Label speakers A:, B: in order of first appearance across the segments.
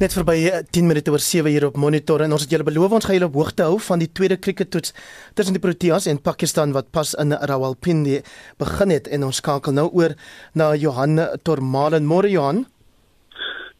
A: Net verby 10 minute oor 7 hier op monitor en ons het julle beloof ons gaan julle op hoogte hou van die tweede krieketoets tussen die Proteas en Pakistan wat pas in Rawalpindi begin het en ons skakel nou oor na Johan Tormalen. Môre Johan.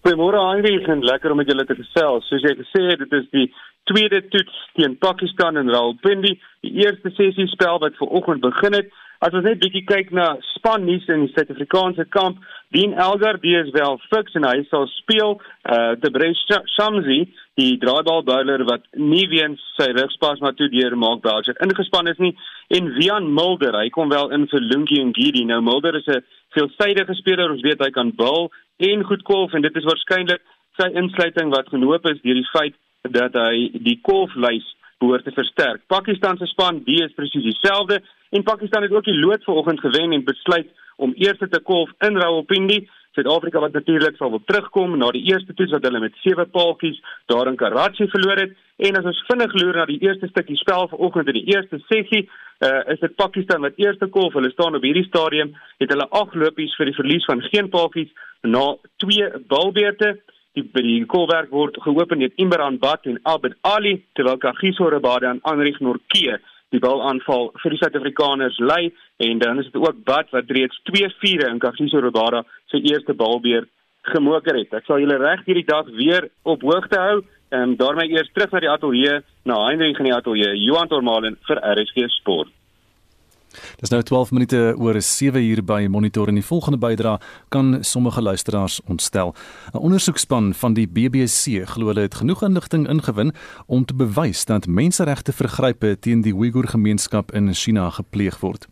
B: Goeiemôre Henry, en lekker om met julle te gesels. Soos jy gesê het, dit is die tweede toets teen Pakistan in Rawalpindi, die eerste sessie spel wat vanoggend begin het. As ons net bietjie kyk na span nuus in die Suid-Afrikaanse kamp, Dean Elgar, die is wel fiks en hy sal speel. Uh Debresh Shamsi, die draaibal bowler wat nie weens sy rugspas maar toe deur maak België ingespan is nie, en Wian Mulder, hy kom wel in vir Lungi en Gidi. Nou Mulder is 'n veelsidige speler, ons weet hy kan bowl en goed golf en dit is waarskynlik sy insluiting wat genoop is deur die feit dat hy die golflys behoort te versterk. Pakistan se span B is presies dieselfde en Pakistan het ook die lood vanoggend gewen en besluit om eers te kolf in Rawalpindi. Suid-Afrika wat natuurlik sal wil terugkom na die eerste toets wat hulle met sewe paaltjies daar in Karachi verloor het. En as ons vinnig loer na die eerste stukkie spel vanoggend in die eerste sessie, uh, is dit Pakistan wat eerste kolf. Hulle staan op hierdie stadium het hulle ag lopies vir die verlies van geen paaltjies na twee balbeurte. Die die kolwerk word geopen deur Imran Bat en Abed Ali terwyl Kagiso Rabada en Anrich Norke die bal aanval vir die Suid-Afrikaners lei. En dan is dit ook Bat wat reeds 2-4 in Kagiso Rabada se eerste balbeer gemoker het. Ek sal julle reg hierdie dag weer op hoogte hou en daarmee eers terug na die ateljee na Heinrich in die ateljee Johan Tormalen vir RSG Sport.
C: Dis nou 12 minute oor 7 uur by Monitor en die volgende bydra kan sommige luisteraars ontstel. 'n Ondersoekspan van die BBC glo hulle het genoeg inligting ingewin om te bewys dat menseregte vergrype teen die Uighur gemeenskap in China gepleeg word.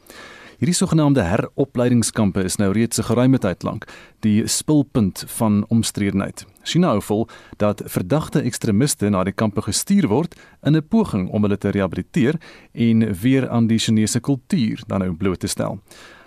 C: Hierdie sogenaamde heropleidingskampe is nou reeds 'n geruime tyd lank die spulpunt van omstredenheid. China hou vol dat verdagte ekstremiste na die kampe gestuur word in 'n poging om hulle te rehabiliteer en weer aan die Chinese kultuur dan nou bloot te stel.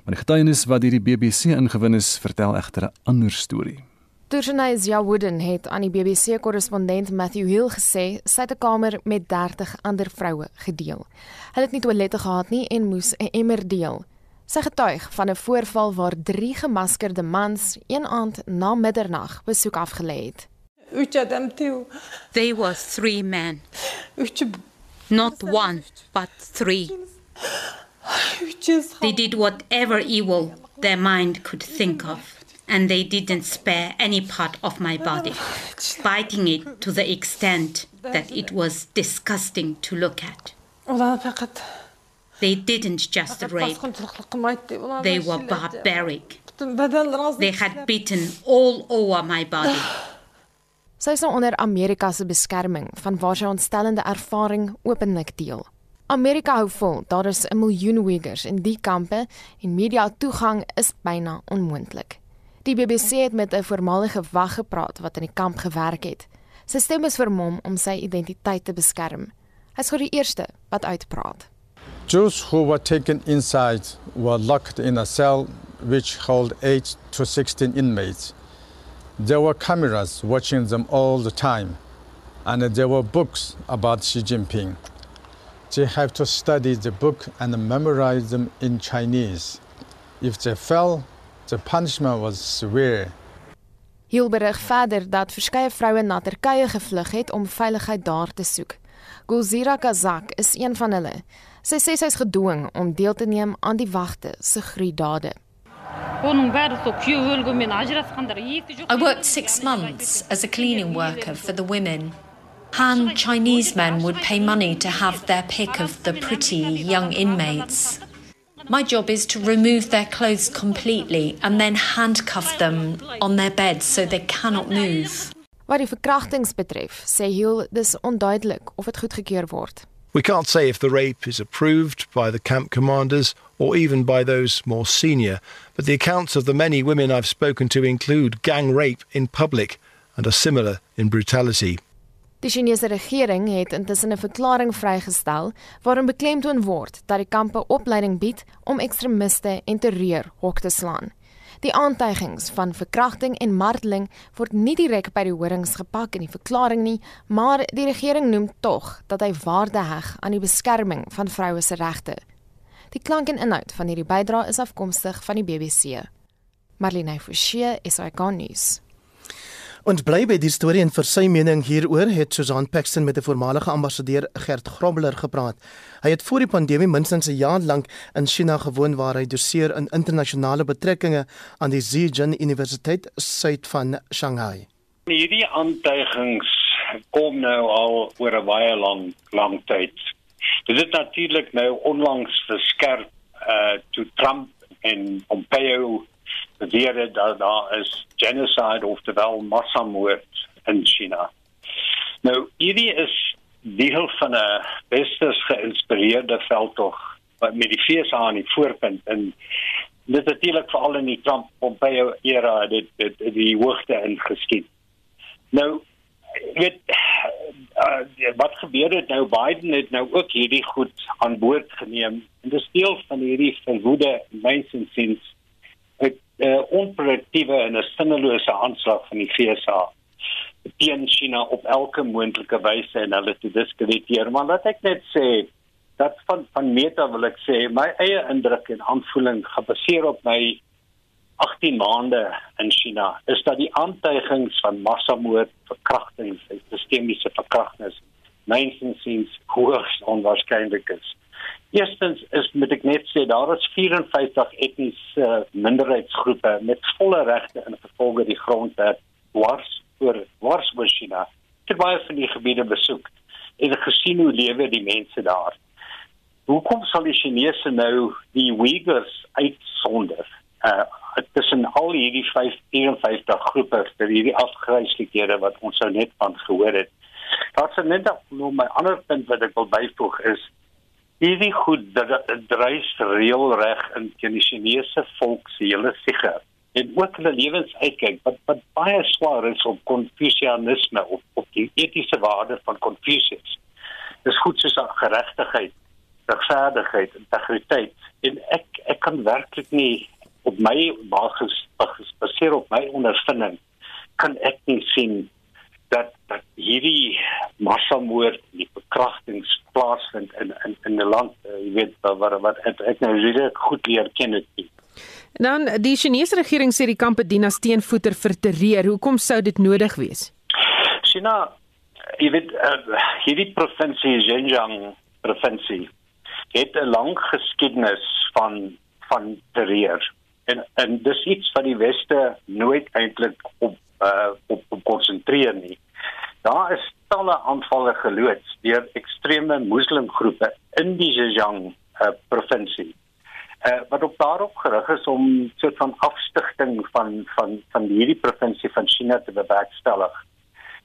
C: Maar die getuienis wat deur die BBC ingewin is, vertel egter 'n ander storie.
D: Turshanais Jawooden het aan die BBC-korrespondent Matthew Hill gesê sy het 'n kamer met 30 ander vroue gedeel. Hulle het nie toilette gehad nie en moes 'n emmer deel. Sy getuig van 'n voorval waar drie gemaskerde mans een aand na middernag besoek afgelê het.
E: They were three men. Not one, but three. They did whatever evil their mind could think of, and they didn't spare any part of my body, biting it to the extent that it was disgusting to look at. They didn't just rape. They were barbaric. They had bitten all over my body.
D: Sy is nou onder Amerika se beskerming van waar sy ontstellende ervaring openlik deel. Amerika hou vol, daar is 'n miljoen Uyghurs in die kampe en media toegang is byna onmoontlik. Die BBC het met 'n voormalige wag gepraat wat in die kamp gewerk het. Sy stem is vermom om sy identiteit te beskerm. Hy's gou die eerste wat uitpraat.
F: Jews who were taken inside were locked in a cell which held 8 to 16 inmates. There were cameras watching them all the time, and there were books about Xi Jinping. They have to study the book and memorize them in Chinese. If they fell, the punishment was severe.
D: Hielberig verder dat verskeie vroue na Turkye gevlug het om veiligheid daar te soek. Gulzira Kazak is een van hulle. Sy sê sy is gedwing om deel te neem aan die wagte se gruweldade.
G: I worked 6 months as a cleaning worker for the women. Han Chinese men would pay money to have their pick of the pretty young inmates. My job is to remove their clothes completely and then handcuff them on their beds so they cannot move.
D: Wat die verkrachtings betref, sê Hill dis onduidelik of dit goedgekeur word.
H: We can't say if the rape is approved by the camp commanders or even by those more senior, but the accounts of the many women I've spoken to include gang rape in public and are similar in brutality.
D: Die Chinese regering het intussen 'n verklaring vrygestel waarin beklemtoon word dat die kampe opleiding bied om ekstremiste en terreur hok te slaan. Die aantuigings van verkrachting en marteling word nie direk by die horings gepak in die verklaring nie, maar die regering noem tog dat hy waarde heg aan die beskerming van vroue se regte. Die klank en inhoud van hierdie bydrae is afkomstig van die BBC. Marlene Forsie gaan nuus.
A: Ons bly by die storie en vir sy mening hieroor het Susan Paxton met 'n voormalige ambassadeur Gert Grobler gepraat. Hy het voor die pandemie minstens 'n jaar lank in China gewoon waar hy doseer in internasionale betrekkinge aan die Zhejiang Universiteit suid van Shanghai.
I: Hierdie aantuigings kom nou al oor 'n baie lang lang tyd. Dit het natuurlik nou onlangs verskerp uh toe Trump en Pompeo beweer het dat daar is genocide of terwyl massamoord in China. Nou hierdie is deel van 'n westers geïnspireerde veldtog wat met die FSA aan die voorpunt en dit natuurlik veral in die Trump Pompeo era dit dit die hoogte ingeskiet. Nou weet uh, wat gebeur het nou Biden het nou ook hierdie goed aan boord geneem en dis deel van hierdie verwoede mensensiens 'n uh, onproduktiewe en 'n sinnelose aanslag van die FSA teen China op elke moontlike wyse en hulle te diskrediteer. Maar laat ek net sê dat van van meta wil ek sê my eie indruk en aanvoeling gebaseer op my 18 maande in China is dat die aantuigings van massamoord, verkrachtings, sistemiese verkrachtings mensensiens hoogs onwaarskynlik is. Eerstens is moet ek net sê daar is 54 etniese uh, minderheidsgroepe met volle regte in gevolge die grondwet wars oor wars oor China. Ek het baie van die gebiede besoek en gesien hoe lewe die mense daar. Hoekom sal die Chinese nou die Uyghurs uitsonder? Uh tussen al hierdie 54 groepe vir hierdie afgryslikhede wat ons sou net van gehoor het. Daar's net nog my ander punt wat ek wil byvoeg is hierdie goed dreis reëlreg in teen die Chinese volk se hele siege en ook hulle lewensuitkyk wat wat baie swaar is op konfusianisme of op die etiese waarde van Confucius. Dis goed soos geregtigheid, regverdigheid, integriteit en ek ek kan werklik nie op my basis gebaseer op my ondervinding kan ek nie sien dat dat hierdie massamoord, verkrachtings plaasvind in in in 'n land, uh, jy weet wat wat, wat ek, ek nou regtig goed leer ken het.
J: Dan die Chinese regering sê die kampe dien as teenvoeter vir terreur. Hoekom sou dit nodig wees?
I: China, jy weet uh, hierdie provinsie Xinjiang provinsie het 'n lang geskiedenis van van terreur. En en dis iets wat die weste nooit eintlik op uh op, op konsentreer nie. Daar is talle aanvalle geloods deur ekstreme moslimgroepe in die Xinjiang uh, provinsie. Uh wat op daarop gerig is om so 'n van afstigting van van van hierdie provinsie van China te bewerkstellig.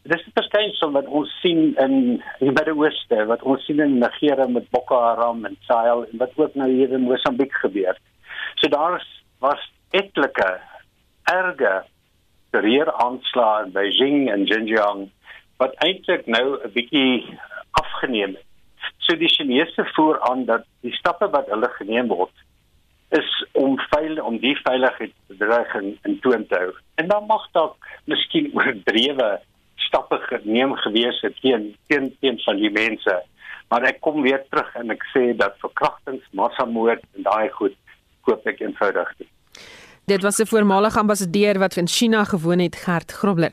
I: Dit is 'n verskynsel wat ons sien in die Midde-Ooste, wat ons sien in Nigeria met Boko Haram en Sahel en wat ook nou hier in Mosambiek gebeur. So daar was etlike erge terreuraanslae in Beijing en Xinjiang wat eintlik nou 'n bietjie afgeneem het. So die Chinese voer aan dat die stappe wat hulle geneem word is om veil om die veiligheidsbedreiging in toon te hou. En dan mag dalk miskien oordrewe stappe geneem gewees het teen teen teen van die mense. Maar ek kom weer terug en ek sê dat verkrachtings, massamoord en daai goed koop ek eenvoudig nie.
J: Dit was 'n voormalige ambassadeur wat in China gewoon het, Gert Grobler.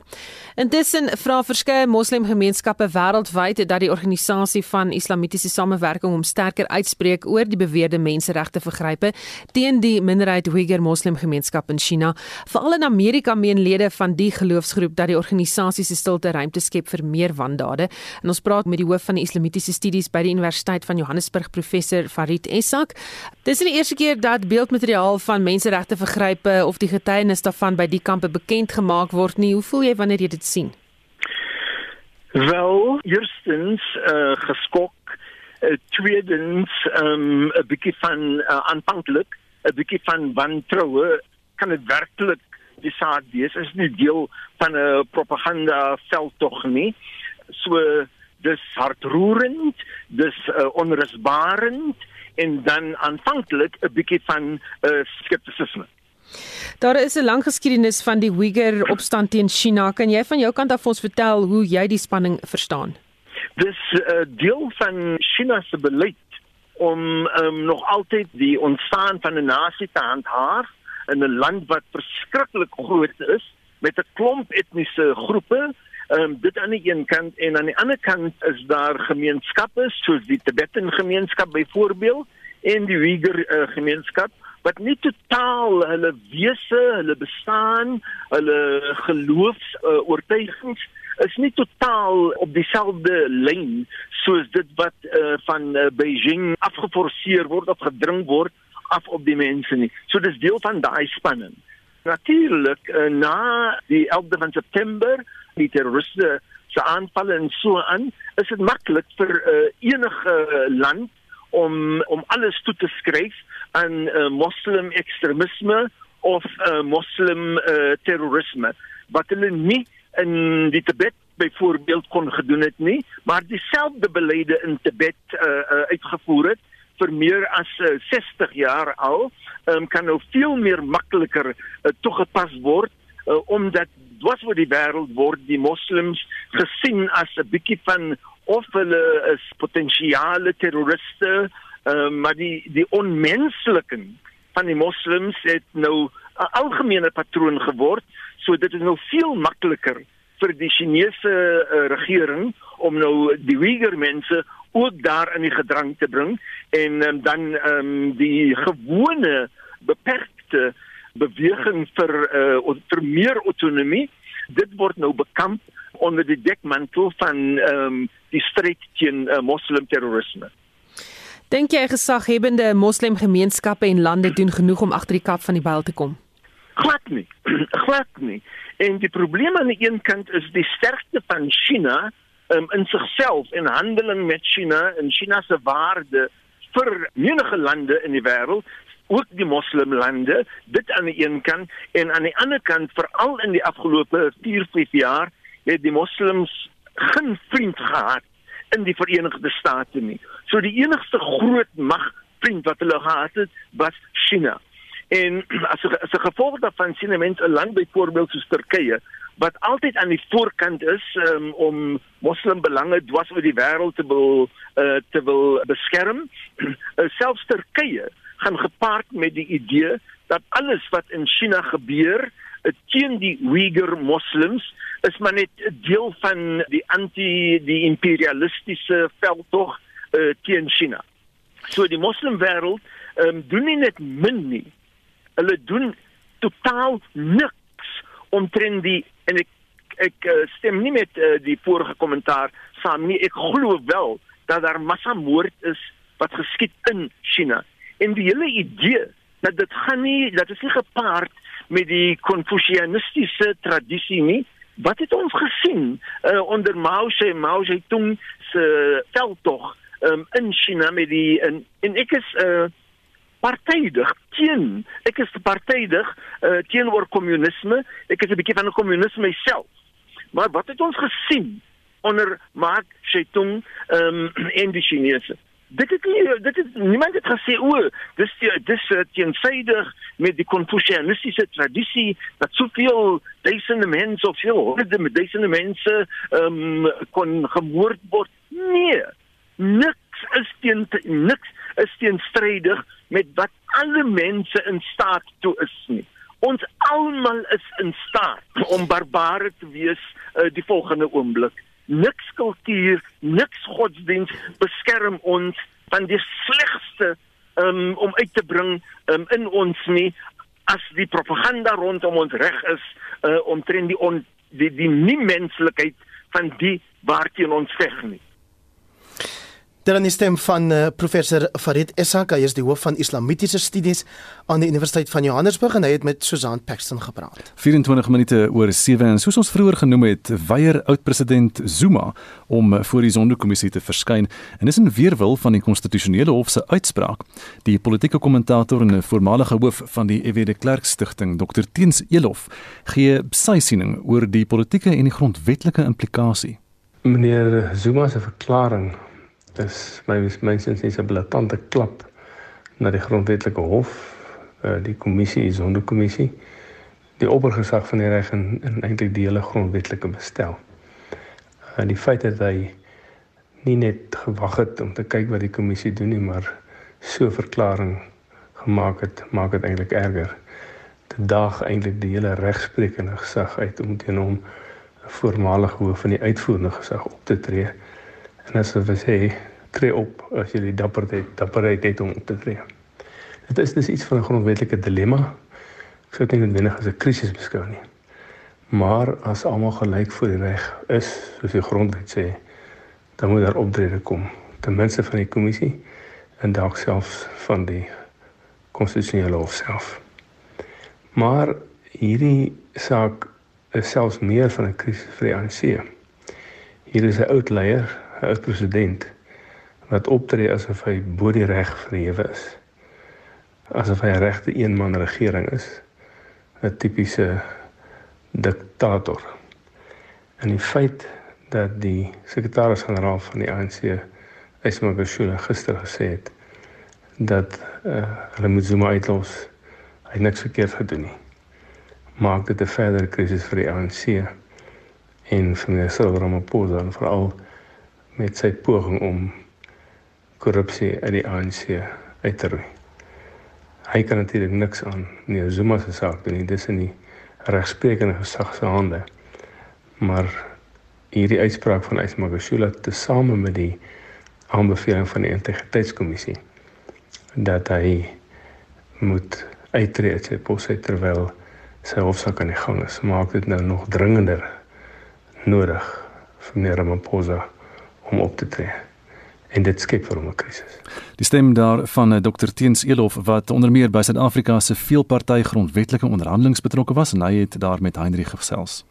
J: Intussen vra verskeie moslemgemeenskappe wêreldwyd dat die organisasie van islamitiese samewerking om sterker uitspreek oor die beweerde menseregte vergrype teen die minderheid Uyghur moslemgemeenskap in China. Veral in Amerika meen lede van die geloofsgroep dat die organisasie se stilte ruimte skep vir meer wandade. En ons praat met die hoof van die islamitiese studies by die Universiteit van Johannesburg, professor Farid Essak. Dis die eerste keer dat beeldmateriaal van menseregte vergrype of die getuienis daarvan by die kampe bekend gemaak word nie. Hoe voel jy wanneer jy dit sien?
K: Wel, eerstens uh, geskok, uh, tweedens um, 'n bietjie van uh, aanvanklik, 'n bietjie van wantroue, kan dit werklik die saak wees? Is nie deel van 'n propaganda veldtog nie. So dis hartroerend, dis uh, onrusbarend en dan aanvanklik 'n bietjie van uh, skeptisisme.
J: Daar is 'n lang geskiedenis van die Uyghur opstand teen China. Kan jy van jou kant af ons vertel hoe jy die spanning verstaan?
K: Dis 'n uh, eh, deel van China se beleid om um, nog altyd die ontstaan van 'n nasie te handhaaf in 'n land wat verskriklik groot is met 'n klomp etniese groepe. Ehm um, dit aan die een kant en aan die ander kant is daar gemeenskappe soos die Tibetan gemeenskap byvoorbeeld en die Uyghur uh, gemeenskap wat nie totaal hulle wese, hulle bestaan, hulle geloofs uh, oortuigings is nie totaal op dieselfde lyn soos dit wat uh, van uh, Beijing afgeforceer word of gedring word af op die mense nie. So dis deel van daai spanning. Natuurlik uh, na die 11de van September die terroriste se aanvalle en so aan, is dit maklik vir uh, enige land om om alles toe te skryf aan uh, moslim ekstremisme of uh, moslim uh, terrorisme. Wat hulle nie in die Tibet byvoorbeeld kon gedoen het nie maar dieselfde beleide in Tibet uh, uh, uitgevoer het vir meer as uh, 60 jaar al um, kan nou veel meer makliker uh, toegepas word uh, omdat dwars oor die wêreld word die moslems gesien as 'n bietjie van of hulle is potensiële terroriste, uh, maar die die onmensliking van die moslems het nou 'n algemene patroon geword, so dit is nou veel makliker vir die Chinese uh, regering om nou die Uyghur mense ook daar in die gedrang te bring en um, dan um, die gewone beperkte beweging vir uh, vir meer autonomie dit word nou bekamp onder die dekmantel van ehm um, die stryd teen uh, moslimterrorisme.
J: Dink jy gesaghebende moslimgemeenskappe en lande doen genoeg om agter die kap van die byl te kom?
K: Glad nie. Glad nie. En die probleem aan die een kant is die sterkte van China um, in sigself en handeling met China en China se waarde vir menige lande in die wêreld ook die moslimlande dit aan die een kant en aan die ander kant veral in die afgelope 4 5 jaar het die moslems geen vriend gehad in die Verenigde State nie. So die enigste groot mag vriend wat hulle gehad het was China. En as 'n as 'n gevolg daarvan sien mense 'n land byvoorbeeld soos Turkye wat altyd aan die voorkant is um, om moslimbelange dwars oor die wêreld te wil uh, te wil beskerm. Uh, selfs Turkye gaan gepaard met die idee dat alles wat in China gebeur teen die Uyghur moslems is maar net 'n deel van die anti die imperialistiese veldtog uh, teen China. So die moslimwêreld um, doen nie net min nie. Hulle doen totaal niks omtrent die en ek ek uh, stem nie met uh, die vorige kommentaar saam nie. Ek glo wel dat daar massamoord is wat geskied in China. En die hele idee dat dit gaan nie dat is nie gepaard met die konfusianistiese tradisie nie. Wat het ons gesien uh, onder Mao Zedong, Mao Zedong se veldtog um, in China met die en, en ek is uh, partydig teen ek is partydig uh, teenoor kommunisme. Ek is 'n bietjie van 'n kommunisme myself. Maar wat het ons gesien onder Mao Zedong um, en die Chinese? dit het nie dit het niemand het gesê o dis dis uh, teensydig met die konfusianistiese tradisie dat soveel duisende mense of veel honderde duisende mense um, kon gemoord word nee niks is teen niks is teenstrydig met wat alle mense in staat toe is nie ons almal is in staat om barbare te wees uh, die volgende oomblik niks kultuur, niks godsdiens beskerm ons van die slegste um, om uit te bring um, in ons nie as die propaganda rondom ons reg is uh, omtrent die on, die die nie menslikheid van die waarteen ons veg nie.
A: Dan is stem van uh, professor Farid Essak, hy is die hoof van Islamitiese studies aan die Universiteit van Johannesburg en hy het met Susan Paxton gepraat.
C: 24 minute oor 7 en soos ons vroeër genoem het, weier oud-president Zuma om voor die Sonderkommissie te verskyn en is in weerwil van die konstitusionele hof se uitspraak. Die politieke kommentator en voormalige hoof van die EW de Klerk Stichting, Dr Teens Elof, gee sy siening oor die politieke en die grondwetlike implikasie.
L: Meneer Zuma se verklaring dis my mense sê 'n blaatante klap na die grondwetlike hof, uh, die kommissie, die sonderkommissie, die oppergesag van die reg en, en eintlik die hele grondwetlike bestel. Uh, die feit dat hy nie net gewag het om te kyk wat die kommissie doen nie, maar so 'n verklaring gemaak het, maak dit eintlik erger. dit daag eintlik die hele regsprekende gesag uit om teen hom 'n voormalige hoof van die uitvoerende gesag op te tree. En as hulle sê tree op as jy die dapperheid dapperheid het om op te tree. Dit is dis iets van 'n grondwetlike dilemma. Ek sou dit wenig as 'n krisis beskou nie. Maar as almal gelyk voor die reg is, soos die grondwet sê, dan moet daar optrede kom, ten minste van die kommissie en dalk selfs van die konstitusionele hof self. Maar hierdie saak is selfs meer van 'n krisis vir die ANC. Hier is 'n oud leier, 'n president wat optree asof hy bo die reg verhewe is. Asof hy 'n regte eenman regering is. 'n tipiese diktator. En die feit dat die sekretaris-generaal van die ANC, Ismail Bashir, gister gesê het dat uh, hulle moet Zuma uitlos, hy niks verkeerd gedoen nie. Maak dit 'n verdere krisis vir die ANC en vir meneer Cyril Ramaphosa en veral met sy poging om korrupsie uit die ANC uit te roei. Hy kan natuurlik niks aan nie Zuma se saak doen nie. Dis in die regsprekende gesag se hande. Maar hierdie uitspraak van Ismagashula te same met die aanbeveling van die integriteitskommissie dat hy moet uittreë uit sy pos terwyl sy hofsaak aan die gang is, maak dit nou nog dringender nodig vir meneer Ramaphosa om op te tree en dit skep vir hom 'n krisis.
C: Die stem daar van eh, Dr Teens Elof wat onder meer by Suid-Afrika se veelparty grondwetlike onderhandelinge betrokke was en hy het daar met Heinrich gesels.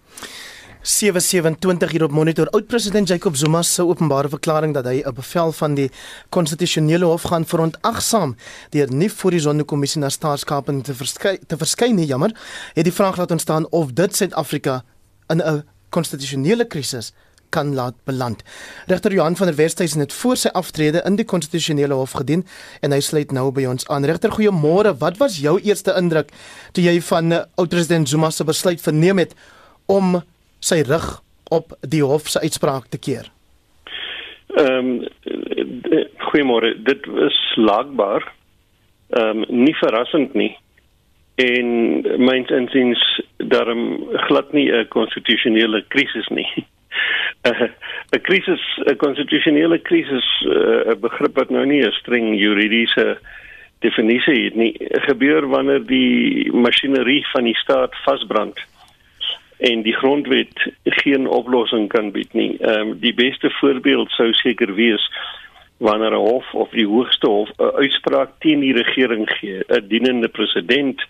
A: 727 hier op monitor. Oud-president Jacob Zuma se openbare verklaring dat hy 'n bevel van die konstitusionele hof gaan verontagsaam deur nie voor die sondekommissie na staatskaping te verskyn te verskyn nie, jammer, het die vraag laat ontstaan of dit Suid-Afrika in 'n konstitusionele krisis kan laat beland. Regter Johan van der Westhuizen het voor sy aftrede in die konstitusionele hof gedien en hy sluit nou by ons aan. Regter, goeiemôre. Wat was jou eerste indruk toe jy van uh, oud-president Zuma se besluit verneem het om sy rug op die hof se uitspraak te keer?
M: Ehm um, goeiemôre. Dit is laagbaar. Ehm um, nie verrassend nie. En myns insiens daarom glad nie 'n konstitusionele krisis nie. 'n krisis, 'n konstitusionele krisis, eh, 'n begrip wat nou nie 'n streng juridiese definisie het nie, gebeur wanneer die masjinerie van die staat vasbrand en die grondwet geen oplossing kan bied nie. Ehm um, die beste voorbeeld sou seker wees wanneer 'n hof of die hoogste hof 'n uitspraak teen die regering gee, 'n dienende president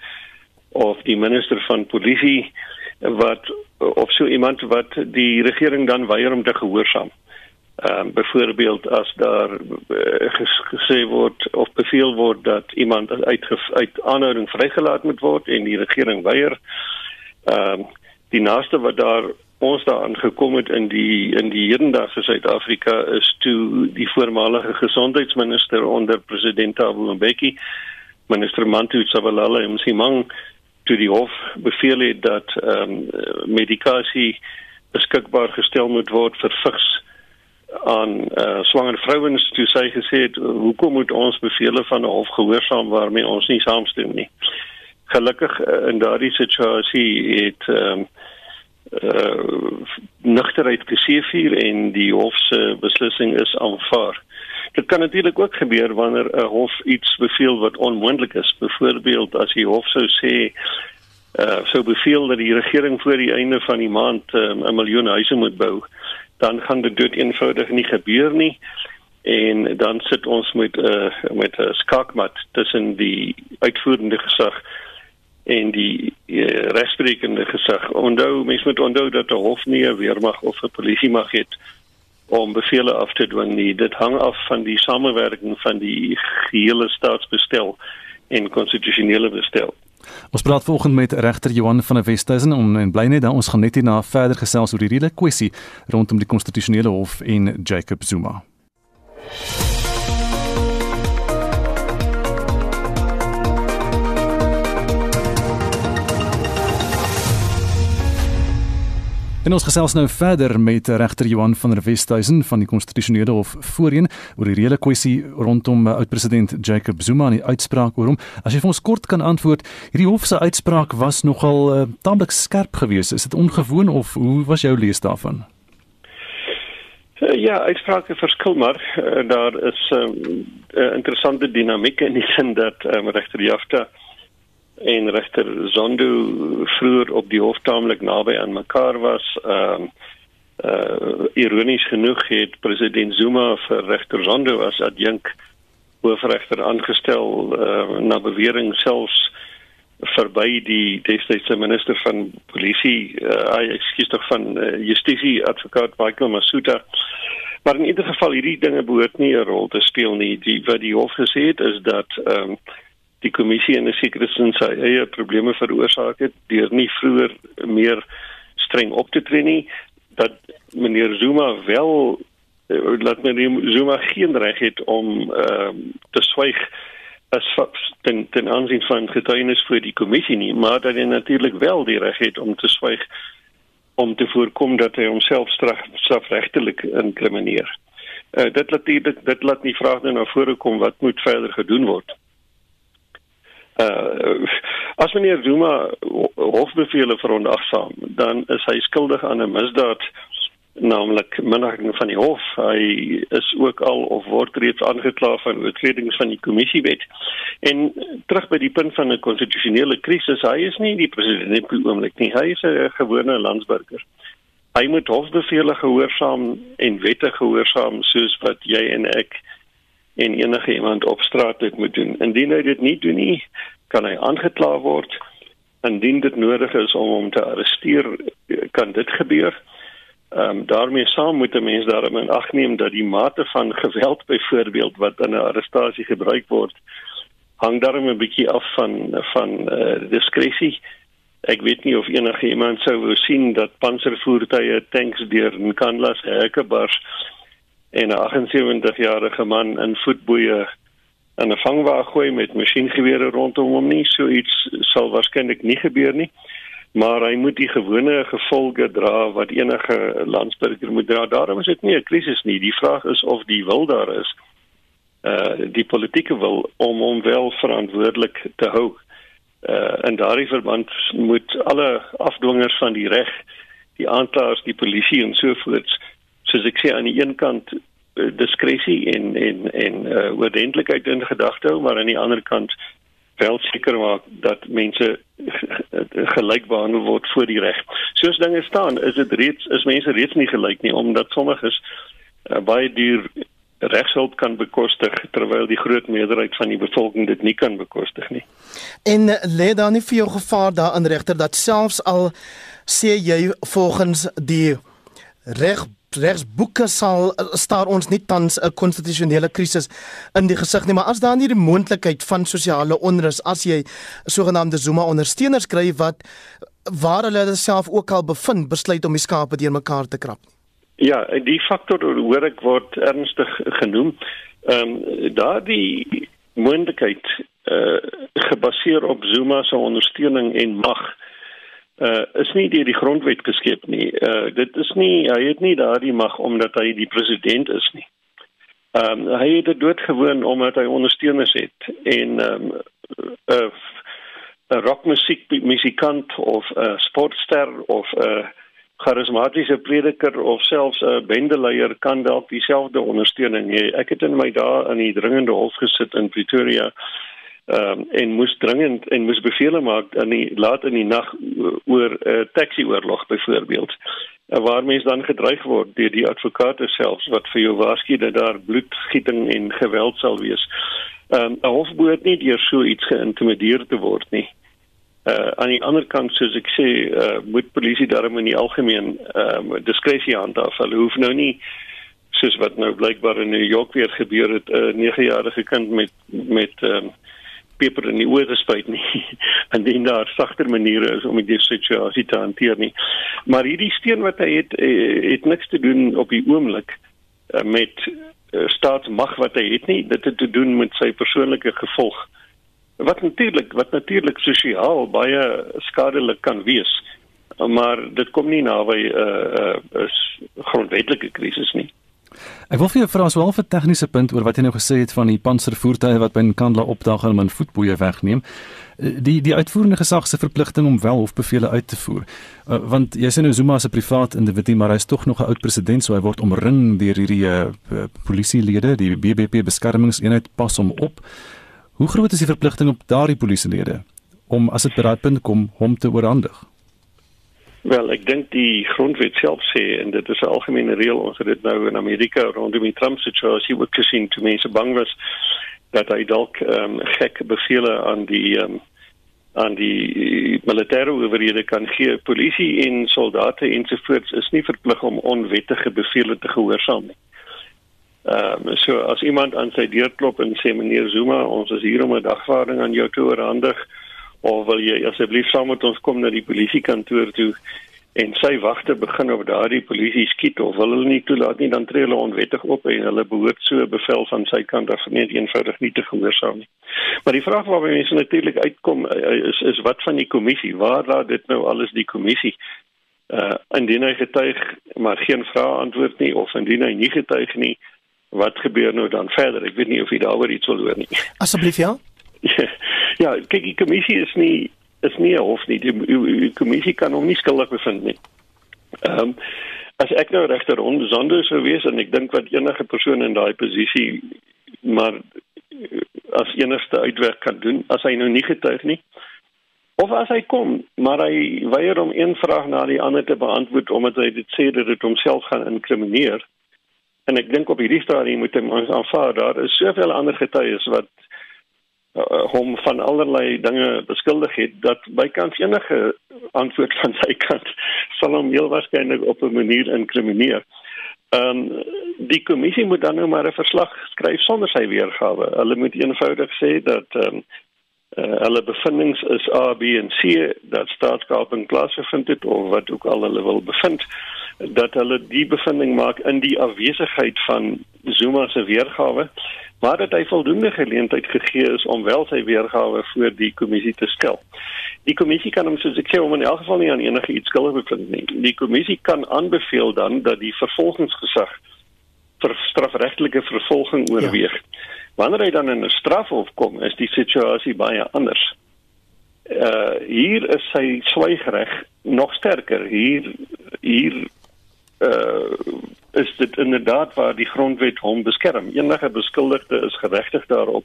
M: of die minister van polisie wat of so iemand wat die regering dan weier om te gehoorsaam. Ehm um, byvoorbeeld as daar uh, gesê word of beveel word dat iemand uit uit aanhouding vrygelaat moet word en die regering weier. Ehm um, die naaste wat daar ons daaraan gekom het in die in die hedendaagse Suid-Afrika is toe die voormalige gesondheidsminister onder president Thabo Mbeki minister Mantu Tshabalala Msimang toe die hof beveel het dat ehm um, medikasie beskikbaar gestel moet word vir vigs aan uh, swanger vrouens toe sy gesê het hoekom moet ons bevele van 'n hof gehoorsaam waarmee ons nie saamstem nie. Gelukkig uh, in daardie situasie het ehm um, uh, nugterheid geseëvier en die hof se beslissing is aanvaar. Dit kan natuurlik ook gebeur wanneer 'n hof iets beveel wat onmoontlik is. Byvoorbeeld as die hof sou sê uh sou beveel dat die regering voor die einde van die maand um, 'n miljoen huise moet bou, dan gaan dit dood eenvoudig nie gebeur nie. En dan sit ons met 'n uh, met 'n skakmat tussen die uitvoerende gesag en die uh, regsprekende gesag. Onthou, mens moet onthou dat 'n hof nie 'n weermag of 'n polisie mag hê om bevele af te dwing nie. Dit hang af van die samewerking van die gehele staatsbestel en konstitusionele bestel.
C: Ons praat volgende met regter Johan van der Westhuizen om en bly net dan ons gaan net hierna verder gesels oor die hele kwessie rondom die konstitusionele hof en Jacob Zuma. En ons gesels nou verder met regter Johan van der Westhuizen van die Konstitusionele Hof voorheen oor die reële kwessie rondom eh, oud-president Jacob Zuma en die uitspraak oor hom. As jy vir ons kort kan antwoord, hierdie hof se uitspraak was nogal uh, taamlik skerp geweest. Is dit ongewoon of hoe was jou lees daarvan?
M: Uh, ja, uitsprake verskil maar uh, daar is 'n um, uh, interessante dinamiek in die sin dat um, regter Jafta en regter Zondo vroeër op die hof taamlik naby aan mekaar was. Ehm uh, uh ironies genoeg het president Zuma vir regter Zondo as adjunk hoofregter aangestel uh na bewering selfs verby die destydse minister van polisie uh ekskuus tog van uh, justisie advokaat Michael Masuta maar in ieder geval hierdie dinge behoort nie 'n rol te speel nie die wat die hof gesê het is dat ehm um, die kommissie in 'n sekere sin sy eie probleme veroorsaak het deur nie vroeër meer streng op te tree nie dat meneer Zuma wel eh, laat meneer Zuma geen reg het om ehm uh, te swyg as ten ten aansien van getuienis vir die kommissie nie maar dat hy natuurlik wel die reg het om te swyg om te voorkom dat hy homself straf strafregtelik inkrimineer. Uh, dit laat dit dit laat nie vrae nou na vore kom wat moet verder gedoen word uh as meneer Zuma hofbevele veronagsaam dan is hy skuldig aan 'n misdaad naamlik minagting van die hof. Hy is ook al of word reeds aangekla van oortredings van die kommissiewet en terug by die punt van 'n konstitusionele krisis hy is nie die president op die oomblik nie. Hy is 'n gewone landsburger. Hy moet hofbevele gehoorsaam en wette gehoorsaam soos wat jy en ek en enige iemand op straat dit moet doen. Indien hy dit nie doen nie, kan hy aangekla word. Indien dit nodig is om hom te arresteer, kan dit gebeur. Ehm um, daarmee saam moet 'n mens daarom in ag neem dat die mate van geweld byvoorbeeld wat in 'n arrestasie gebruik word, hang daarom 'n bietjie af van van uh, diskresie. Ek weet nie of enige iemand sou wou sien dat panservoertuie tanks deur Nkandla se hekke bars en 'n 78-jarige man in voetboeie in 'n vangwa gooi met masjiengewere rondom hom nie. So iets sal waarskynlik nie gebeur nie maar hy moet die gewone gevolge dra wat enige landsburger moet dra. Daarom is dit nie 'n krisis nie. Die vraag is of die wil daar is uh die politieke wil om hom wel verantwoordelik te hou. Uh en daardie verband moet alle afdwingers van die reg die aanklaers die polisie en so voort soos ek sê aan die een kant uh, diskresie en en en uh, oordentlikheid in gedagte hou maar aan die ander kant wel seker maak dat mense gelyk behandel word voor die reg. Soos dinge staan, is dit reeds is mense reeds nie gelyk nie omdat sommiges uh, baie duur regshulp kan bekostig terwyl die groot meerderheid van die bevolking dit nie kan bekostig nie.
A: En lê daar nie vir jou gevaar daarin regter dat selfs al sê jy volgens die reg regsboeke sal staar ons nie tans 'n konstitusionele krisis in die gesig nie, maar as daar nie die moontlikheid van sosiale onrus as jy sogenaamde Zuma ondersteuners kry wat waar hulle self ook al bevind besluit om die skape deurmekaar te krap.
M: Ja, die faktor hoor ek word ernstig genoem. Ehm um, daardie moontlikheid eh uh, gebaseer op Zuma se ondersteuning en mag uh is nie deur die grondwet geskep nie. Uh dit is nie hy het nie daardie mag omdat hy die president is nie. Ehm um, hy het dit doodgewoon omdat hy ondersteuners het en ehm um, 'n uh, 'n rockmusiek musikant of 'n uh, sportster of 'n uh, charismatiese prediker of selfs 'n uh, bendeleier kan dalk dieselfde ondersteuning hê. Ek het in my dae in die dringende hof gesit in Pretoria ehm um, en moes dringend en moes bevele maak in die laat in die nag oor 'n uh, taxi oorlog byvoorbeeld uh, waar mense dan gedreig word deur die advokate selfs wat vir jou waarsku dat daar bloedgieting en geweld sal wees. Ehm um, 'n hofboot nie deur so iets geïntimideer te word nie. Uh aan die ander kant soos ek sê, uh moet polisie daarom in die algemeen ehm um, diskresie handhaaf. Hulle hoef nou nie soos wat nou blykbaar in New York weer gebeur het 'n uh, 9-jarige kind met met ehm um, peper in die oë te spuit nie en dan daar sagter maniere is om die situasie te hanteer nie. Maar hierdie steen wat hy het eh, het niks te doen op die oomblik eh, met eh, staatsmag wat hy het nie. Dit het te doen met sy persoonlike gevolg. Wat natuurlik wat natuurlik sosiaal baie skadelik kan wees maar dit kom nie naby 'n uh, uh, grondwetlike krisis nie.
C: Ek wil vir jou vra aswel vir tegniese punt oor wat jy nou gesê het van die panservoertuie wat by Nkandla opdag en hulle voetboeie wegneem. Eh, die die uitvoerende gesag se verpligting om wel hofbevele uit te voer. Uh, want jy sê nou Zuma is 'n privaat individu, maar hy is tog nog 'n oud president, so hy word omring deur hierdie uh, polisielede, die BBP beskermingseenheid pas hom op. Hoe groot is die verpligting op daardie polisielede om as dit by daai punt kom hom te oorhandig?
M: Wel, ek dink die grondwet self sê en dit is 'n algemene reël ons het dit nou in Amerika rondom die Trump situasie ook gesien toe mense bang was dat hy dalk ehm um, gek bevele aan die ehm um, aan die militêre owerhede kan gee. Polisie en soldate ensovoorts is nie verplig om onwettige bevele te gehoorsaam nie. Ehm um, so as iemand aan sy deur klop en sê meneer Zuma, ons is hier om 'n dagvaarding aan jou te oorhandig of wil jy asseblief saam met ons kom na die polisiekantoor toe en sy wagte begin op daardie polisie skiet of wil hulle nie toelaat nie dan tree hulle onwettig op en hulle behoort so 'n bevel van sy kant af net eenvoudig nie te gehoorsaam nie. Maar die vraag waarby mense natuurlik uitkom eh, is is wat van die kommissie? Waar laat dit nou alles die kommissie? Uh indien hy getuig maar geen vrae antwoord nie of indien hy nie getuig nie, wat gebeur nou dan verder? Ek weet nie of jy daaroor iets wil hoor nie.
A: Asseblief ja.
M: ja, kyk die kommissie is nie is nie hof nie. Die, die, die kommissie kan hom nie skuldig bevind nie. Ehm um, as ek nou regter onbesonder sou wees en ek dink wat enige persoon in daai posisie maar as enigste uitweg kan doen as hy nou nie getuig nie of as hy kom maar hy weier om een vraag na die ander te beantwoord omdat hy dit sê dat dit homself gaan inkrimineer en ek dink op hierdie stadium moet ons aanvaar daar is soveel ander getuies wat uh, hom van allerlei dinge beskuldig het dat bykans enige antwoord van sy kant sal hom heel waarskynlik op 'n manier inkrimineer. Ehm um, die kommissie moet dan nou maar 'n verslag skryf sonder sy weergawe. Hulle moet eenvoudig sê dat ehm um, uh, hulle bevindinge is A, B en C dat staatskaping plaasgevind het of wat ook al hulle wil bevind dat hulle die bevinding maak in die afwesigheid van Zuma se weergawe maar dat hy voldoende geleentheid gegee is om wel sy weergawe voor die kommissie te stel. Die kommissie kan hom soos ek sê om in elk geval nie aan enige iets skuldig bevind nie. Die kommissie kan aanbeveel dan dat die vervolgingsgesag vir strafregtelike vervolging oorweeg. Ja. Wanneer hy dan in 'n strafhof kom, is die situasie baie anders. Uh hier is sy swygreg nog sterker. Hier hier uh is dit inderdaad waar die grondwet hom beskerm. Enige beskuldigde is geregtig daarop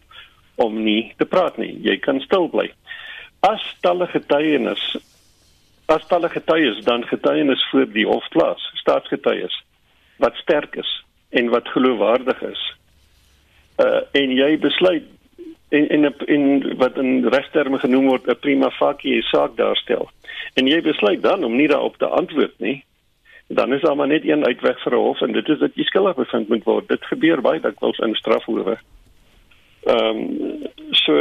M: om nie te praat nie. Jy kan stil bly. As talle getuienis as talle getuies dan getuienis voor die hof plaas, staatsgetuies wat sterk is en wat geloofwaardig is. Uh en jy besluit en en in wat in regterme genoem word 'n prima facie saak daarstel. En jy besluit dan om nie daarop te antwoord nie dan is daar maar net een uitweg vir hof en dit is dat jy skuldig bevind moet word. Dit gebeur baie dikwels in strafhowe. Ehm um, so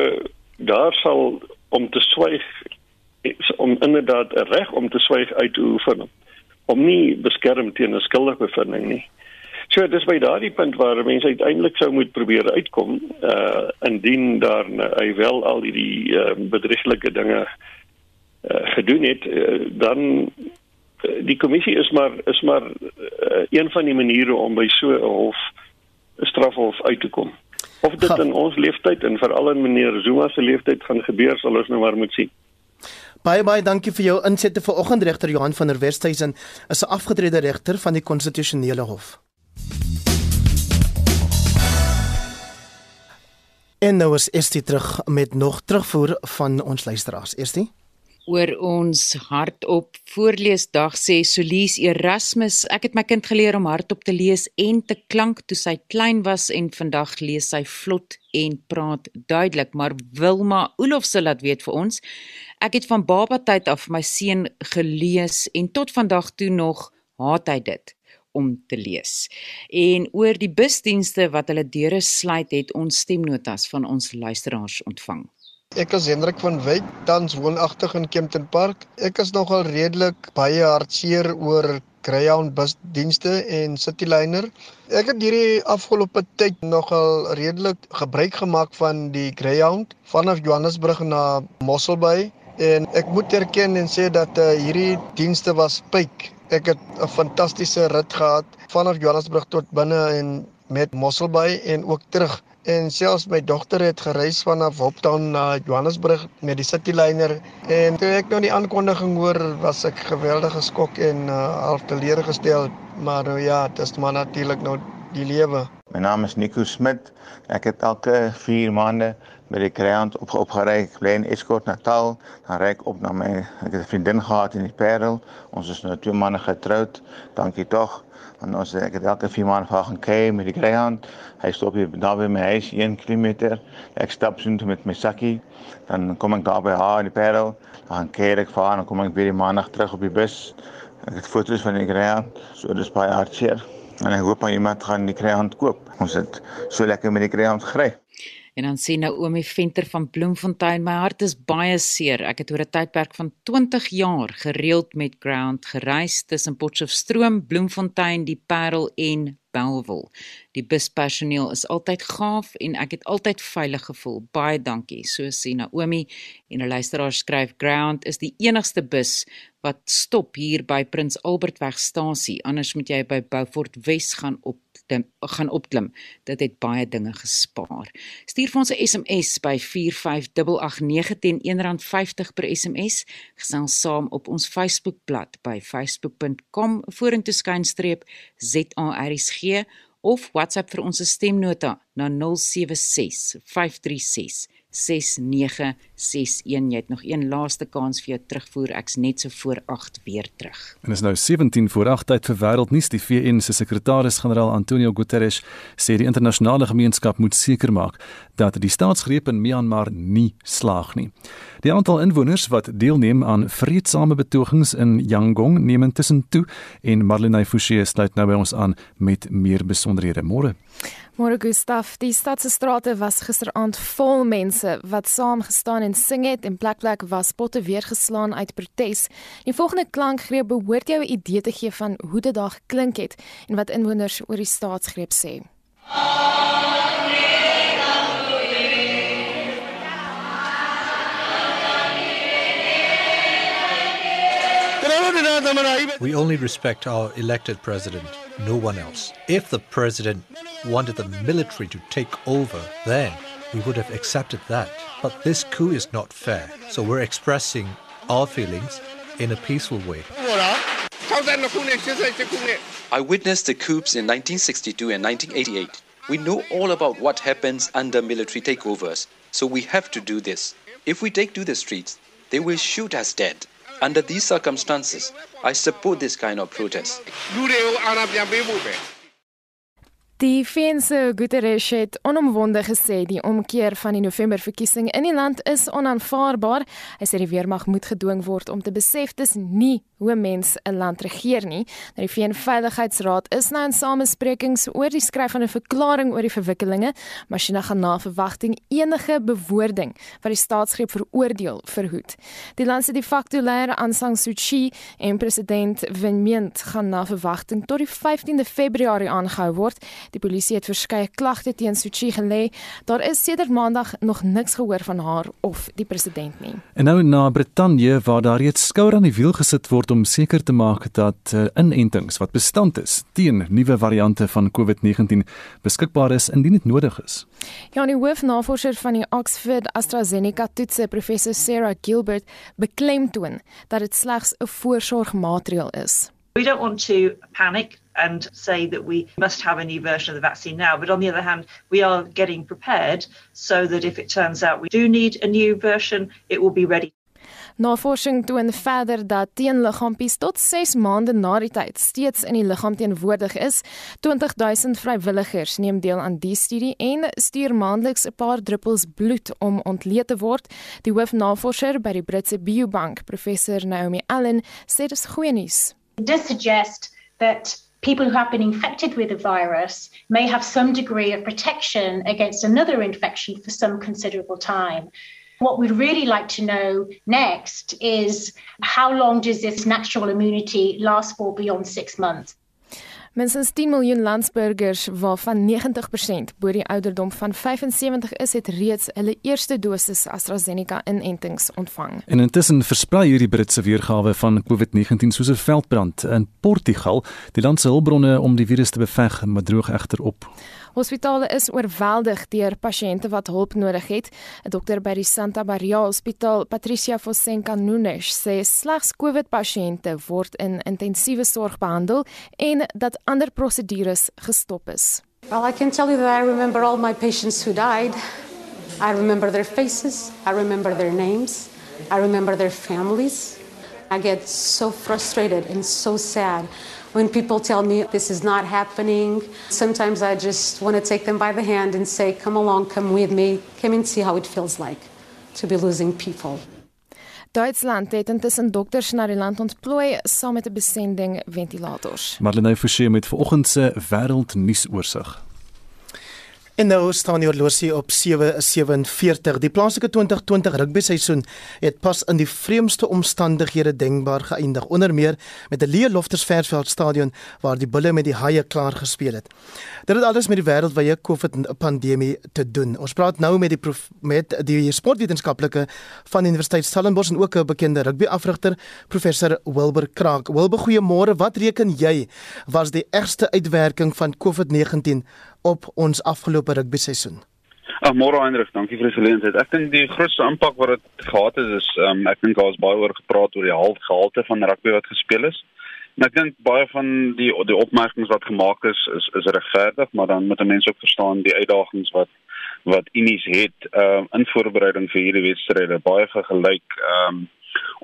M: daar sal om te swyg om inderdaad reg om te swyg uit te oefen om nie beskerm teen 'n skuldige bevinding nie. So dis by daardie punt waar mense uiteindelik sou moet probeer uitkom uh indien daar hy wel al die uh, bedrieglike dinge uh, gedoen het uh, dan die kommissie is maar is maar uh, een van die maniere om by so 'n hof 'n strafhof uit te kom. Of dit Ga. in ons leeftyd en veral in meneer Zuma se leeftyd gaan gebeur, sal ons nou maar moet sien.
A: Baie baie dankie vir jou insette vanoggend regter Johan van der Westhuizen, is 'n afgetrede regter van die konstitusionele hof. En nou is Estie terug met nog terugvoer van ons luisteraars. Estie?
N: Oor ons hardop voorleesdag sê Solis Erasmus ek het my kind geleer om hardop te lees en te klank toe sy klein was en vandag lees sy vlot en praat duidelik. Maar Wilma Olofse laat weet vir ons. Ek het van baba tyd af my seun gelees en tot vandag toe nog haat hy dit om te lees. En oor die busdienste wat hulle deure sluit het ons stemnotas van ons luisteraars ontvang.
O: Ek is Hendrik van Wyk, tans woonagtig in Kempton Park. Ek is nogal redelik baie hartseer oor Greyhound busdienste en Cityliner. Ek het hierdie afgelope tyd nogal redelik gebruik gemaak van die Greyhound vanaf Johannesburg na Mosselbaai En ek moet erken en sê dat uh, hierdie dienste was pyk. Ek het 'n fantastiese rit gehad vanaf Johannesburg tot binne en met Mosselbaai en ook terug. En selfs my dogter het gereis vanaf Hoptown na Johannesburg met die Cityliner en toe ek nou die aankondiging hoor, was ek geweldig geskok en uh, half teleurgestel. Maar uh, ja, dit is maar natuurlik nou die lewe.
P: My naam is Nico Smit. Ek het elke 4 maande by die Kreant op opgery. Ek bly in Escort Natal. Dan ry ek op na my ek het 'n vriendin gehad in die Parel. Ons is nou 2 maande getroud. Dankie tog. En ons ek het elke 4 maande vir gaan kyk met die Kreant. Hy stop hier daar by my huis 1 km. Ek stap so met my sakkie. Dan kom ek daar by haar in die Parel. Dan kyk ek vir haar en kom ek weer die maandag terug op die bus. Ek het foto's van die Kreant. So dis baie hartseer en ek hoop iemand gaan die kreant koop. Ons het so lekker met die kreant gery.
N: En dan sê Naomi Venter van Bloemfontein, my hart is baie seer. Ek het oor 'n tydperk van 20 jaar gereeld met Ground gereis tussen Potchefstroom, Bloemfontein, die Parel en Bellville. Die buspersoneel is altyd gaaf en ek het altyd veilig gevoel. Baie dankie. So sê Naomi en 'n luisteraar skryf Ground is die enigste bus wat stop hier by Prins Albertwegstasie. Anders moet jy by Beaufort Wes gaan op gaan opklim. Dit het baie dinge gespaar. Stuur vir ons 'n SMS by 45889 teen R1.50 per SMS. Gesels saam op ons Facebookblad by facebook.com vorentoe skynstreep ZARSG of WhatsApp vir ons stemnota na 076 536 6961 jy het nog een laaste kans vir jou terugvoer. Ek's net so voor 8 weer terug.
C: En is nou 17 voor 8 tyd vir wêreldnuus. Die VN se sekretaris-generaal Antonio Guterres sê die internasionale gemeenskap moet seker maak dat die staatsgreep in Myanmar nie slaag nie. Die aantal inwoners wat deelneem aan vredesame betogings in Yangon neem intussen toe en Marlene Forsie sluit nou by ons aan met meer besonderhede. Môre
D: Môre Gustaf, die stad se strate was gisteraand vol mense wat saam gestaan en sing het en plek plek was potte weer geslaan uit protes. Die volgende klankgreep behoort jou 'n idee te gee van hoe dit daar geklink het en wat inwoners oor die staatsgreep sê.
Q: We only respect our elected president, no one else. If the president wanted the military to take over, then we would have accepted that. But this coup is not fair. So we're expressing our feelings in a peaceful way.
R: I witnessed the coups in 1962 and 1988. We know all about what happens under military takeovers, so we have to do this. If we take to the streets, they will shoot us dead. Under these circumstances, I support this kind of protest.
D: Die Finse Guterres het onomwonde gesê die omkeer van die Novemberverkiesing in die land is onaanvaarbaar. Hy sê die weermag moet gedwing word om te besef dis nie hoe mens 'n land regeer nie. Nou die VN Veiligheidsraad is nou in samesprekings oor die skryf van 'n verklaring oor die verwikkelinge, maar China gaan na verwagting enige bewoording wat die staatsgreep veroordeel verhoed. Die land se de facto leier Aung San Suu Kyi en president Win Myint gaan na verwagting tot die 15de Februarie aangehou word. Die polisie het verskeie klagte teen Suu Kyi gelê. Daar is sedert Maandag nog niks gehoor van haar of die president nie.
C: En nou na Brittanje waar daar reeds skouer aan die wiel gesit word word om seker te maak dat uh, inentings wat bestand is teen nuwe variante van COVID-19 beskikbaar is indien dit nodig is.
D: Ja, die hoofnavorser van die Oxford AstraZeneca toetse, professor Sarah Gilbert, beklemtoon dat dit slegs 'n voorsorgmaatreël is.
S: We don't want to panic and say that we must have a new version of the vaccine now. But on the other hand, we are getting prepared so that if it turns out we do need a new version, it will be ready.
D: Navorsing toon verder dat teenliggaampies tot 6 maande na die tyd steeds in die liggaam teenwoordig is. 20000 vrywilligers neem deel aan die studie en stuur maandeliks 'n paar druppels bloed om ontleed te word. Die hoofnavorser by die Britse Biobank, professor Naomi Allen, sê dit is goeie nuus.
T: This suggests that people who have been infected with the virus may have some degree of protection against another infection for some considerable time. What we'd really like to know next is how long does this natural immunity last for beyond six months?
D: Minstens 10 miljoen landsburgers waarvan 90% bo die ouderdom van 75 is, het reeds hulle eerste dosis AstraZeneca-inentings ontvang.
C: En intussen versprei hierdie Britse weergawe van COVID-19 soos 'n veldbrand in Portugal. Die land se hulpbronne om die virus te beveg, maar droog egter op.
D: Hospitale is oorweldig deur pasiënte wat hulp nodig het. 'n Dokter by die Santa Maria Hospitaal, Patricia Fosenka Nunes, sê slegs COVID-pasiënte word in intensiewe sorg behandel en dat ander prosedures gestop is.
U: Well, I can tell you that I remember all my patients who died. I remember their faces, I remember their names, I remember their families. I get so frustrated and so sad when people tell me this is not happening. Sometimes I just want to take them by the hand and say, Come along, come with me, come and see how it feels like to be losing people.
D: Duitsland het intussen dokters na die land ontplooi saam met 'n besending ventilators.
C: Marlene Forsie met vanoggend se wêreldnuusoorseig.
A: En nou staan die horlosie op 7:47. Die plaaslike 2020 rugby seisoen het pas in die vreemdste omstandighede denkbaar geëindig, onder meer met 'n leë Loftus Versveld stadion waar die bulle met die haie klaar gespeel het. Dit het alles met die wêreldwye COVID-pandemie te doen. Ons praat nou met die prof, met die sportwetenskaplike van Universiteit Stellenbosch en ook 'n bekende rugby-afrigter, professor Wilbur Kraak. Wilbur, goeiemôre. Wat reken jy was die ergste uitwerking van COVID-19 op ons afgelope rugby seisoen?
V: Ag môre Hendrik, dankie vir die geleentheid. Ek dink die grootste impak wat dit gehad het is um, ek dink daar was baie oor gepraat oor die halt gehalte van rugby wat gespeel is. En ek dink baie van die die opmerkings wat gemaak is is is regverdig, maar dan moet mense ook verstaan die uitdagings wat wat Unis het um, in voorbereiding vir hierdie wedstryde baie vergelyk um,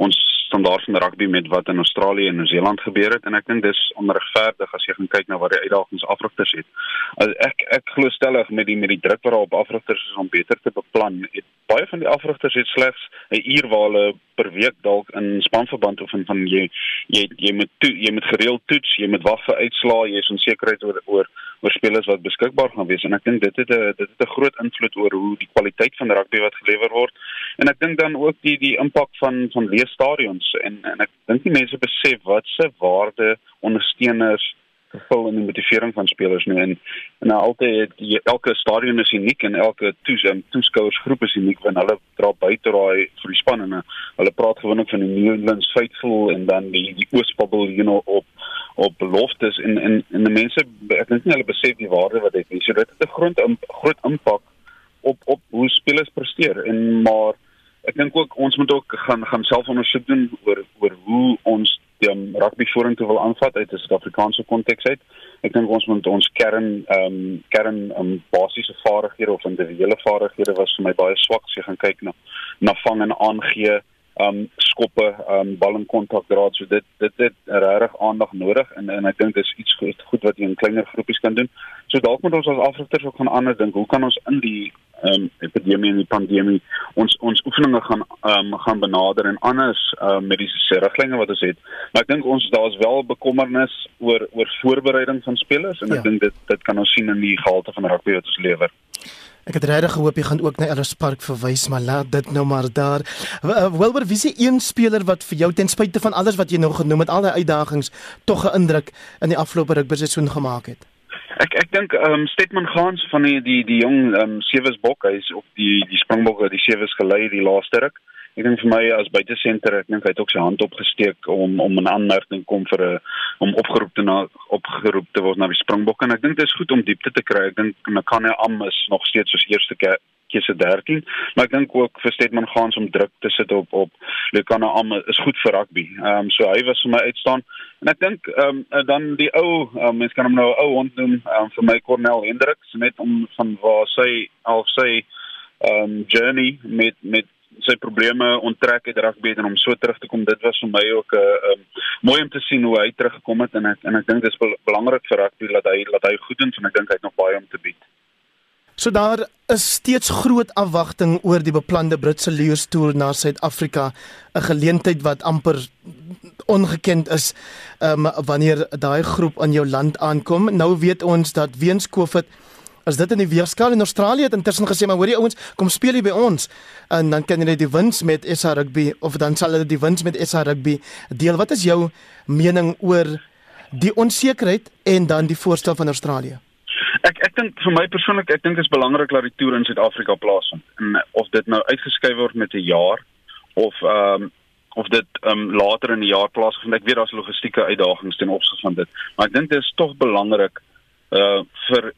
V: ons standaard van rugby met wat in Australië en Nieu-Seeland gebeur het en ek dink dis onregverdig as jy gaan kyk na wat die uitdagings afrigters het. As ek ek glo stellig met die met die druk wat op afrigters is om beter te beplan. Het, baie van die afrigters het slegs 'n uur waar hulle per week dalk in spanverband of van jy jy jy moet to, jy moet gereeld toets, jy moet wag vir uitslae, jy is onsekerheid oor oor oor spelers wat beskikbaar gaan wees en ek dink dit het 'n dit het 'n groot invloed oor hoe die kwaliteit van rugby wat gelewer word en ek dink dan ook die die impak van van leë stadions en en ek dink die mense besef wat se waarde ondersteuners vervul in die motivering van spelers nou. En en nou altyd elke stadion is uniek en elke toes en toeskouersgroep is uniek want hulle dra by te raai vir die span en hulle praat gewoonlik van die New England faithful en dan die die Oospabbel you know op op beloftes. En en en die mense ek dink nie hulle besef die waarde wat dit het so dit het 'n groot groot impak op op hoe spelers presteer. En maar ek dink ook ons moet ook gaan gaan selfondersoek doen oor oor hoe ons die um, rugby vorentoe wil aanvat uit 'n Suid-Afrikaanse konteks uit. Ek dink ons moet ons kern ehm um, kern um, basiese vaardighede of individuele vaardighede was vir my baie swak as jy gaan kyk na na vang en aangee um skoppe um bal in kontak dra so dit dit het regtig aandag nodig en en ek dink dis iets goed, goed wat jy in kleiner groepies kan doen. So dalk moet ons as afrigters ook gaan anders dink. Hoe kan ons in die um epidemie en die pandemie ons ons oefeninge gaan um gaan benader en anders um mediese riglyne wat ons het. Maar ek dink ons daar's wel bekommernis oor oor voorbereiding van spelers en ek ja. dink dit dit kan ons sien in die gehalte van rugby wat ons lewer.
A: Ek het regtig gehoop jy gaan ook na Ellis Park verwys, maar laat dit nou maar daar. Eh, Wilbur, wie is die een speler wat vir jou ten spyte van alles wat jy nou genoem het, al die uitdagings tog 'n indruk in die afgelope ruk beseisoen gemaak het?
V: Ek ek dink ehm um, Stetman Gans van die die die jong ehm um, Sewes Bok, hy is op die die Springbokke, die Sewes gelei die laaste ruk. Ek dink vir my as buitesenter, ek dink hy het ook sy hand opgesteek om om 'n aanmerking kom vir 'n om opgeroep te na opgeroep te word na die Springbokke en ek dink dit is goed om diepte te kry. Ek dink Nakane Am is nog steeds soos eerste keuse 13, maar ek dink ook vir Stedman gaan om druk te sit op op Nakane Am is goed vir rugby. Ehm um, so hy was vir my uitstaan en ek dink ehm um, dan die ou um, mens kan hom nou ou ontnoem um, vir my Cornel Hendriks net om van waar sy al sy ehm um, journey met met sy probleme onttrek het rugby en om so terug te kom dit was vir my ook 'n uh, eh, um, mooi om te sien hoe hy teruggekom het en ek en ek dink dit is bel belangrik vir rugby dat hy dat hy goed doen en ek dink hy het nog baie om te bied.
A: So daar is steeds groot afwagting oor die beplande Britse leeustoer na Suid-Afrika, 'n geleentheid wat amper ongekend is um, wanneer daai groep aan jou land aankom. Nou weet ons dat weens COVID As dit in die weegskaal in Australië het intussen gesê maar hoorie ouens, kom speel hier by ons en dan kan net die wins met SA Rugby of dan sal hulle die wins met SA Rugby deel. Wat is jou mening oor die onsekerheid en dan die voorstel van Australië?
V: Ek ek dink vir my persoonlik, ek dink dit is belangrik dat die toer in Suid-Afrika plaasvind. En of dit nou uitgeskuif word met 'n jaar of ehm um, of dit ehm um, later in die jaar plaasvind. Ek weet daar's logistieke uitdagings ten opsigte van dit, maar ek dink dit is tog belangrik uh vir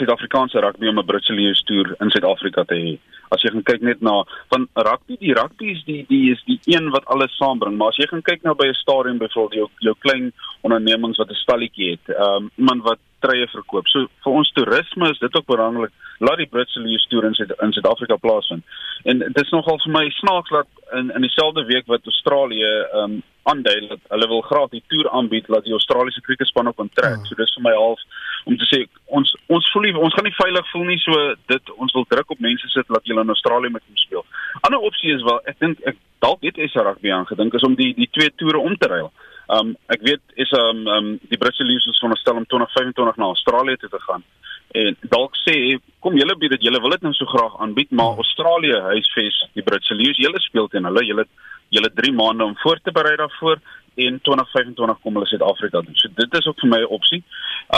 V: Suid-Afrikaanse rugby om 'n Britse Lions toer in Suid-Afrika te hê. As jy gaan kyk net na van rugby, die rugby is die die is die een wat alles saambring, maar as jy gaan kyk nou by 'n stadion byvoorbeeld jou jou klein ondernemings wat 'n stalletjie het, ehm um, iemand wat treie verkoop. So vir ons toerisme is dit ook belangrik. Laat die Britse Lions toer in Suid in Suid-Afrika plaasvind. En dit is nogal vir my snaaks dat in in dieselfde week wat Australië ehm um, aandui dat hulle wil graag die toer aanbied dat die Australiese kriketspan op onttrek. Hmm. So dis vir my half om te sê ons ons voel nie ons gaan nie veilig voel nie so dit ons wil druk op mense sit dat hulle in Australië met kom speel. Ander opsie is wel ek dink ek dalk het SA rugby aangedink is om die die twee toere om te ruil. Um ek weet is um um die Britse Lions is van stel om 2025 na Australië toe te gaan. En dalk sê kom julle bied dit julle wil dit nou so graag aanbied maar Australië huisves die Britse Lions julle speel teen hulle julle julle 3 maande om voor te berei daarvoor en 2025 kom hulle Suid-Afrika doen. So dit is ook vir my 'n opsie.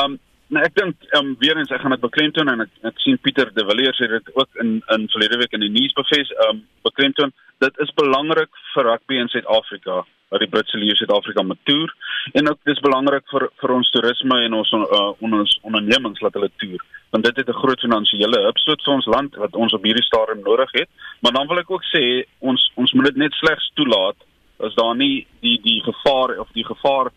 V: Um Nee, ek dink ehm um, weer eens ek gaan dit beklemtoon en ek ek sien Pieter de Villiers het dit ook in in verlede week in die nuus bevestig ehm um, beklemtoon. Dit is belangrik vir rugby in Suid-Afrika dat die Britse leeu Suid-Afrika moet toer. En ook dis belangrik vir vir ons toerisme en ons uh, ons ondernemings laat hulle toer. Want dit het 'n groot finansiële opstoot vir ons land wat ons op hierdie stadium nodig het. Maar dan wil ek ook sê ons ons moet dit net slegs toelaat as daar nie die die gevaar of die gevaar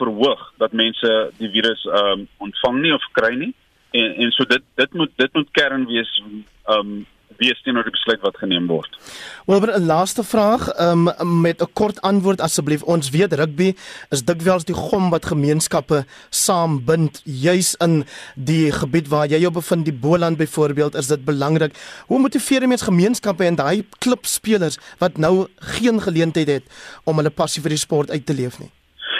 V: verhoog dat mense die virus ehm um, ontvang nie of kry nie en en so dit dit moet dit moet kern wees ehm um, wees teenoor die besluit wat geneem word.
A: Wel, 'n laaste vraag um, met 'n kort antwoord asseblief. Ons weet rugby is dikwels die gom wat gemeenskappe saambind, juis in die gebied waar jy jou bevind, die Boland byvoorbeeld, is dit belangrik. Hoe motiveer jy mens gemeenskappe en daai klubspelers wat nou geen geleentheid het om hulle passie vir die sport uit te leef nie?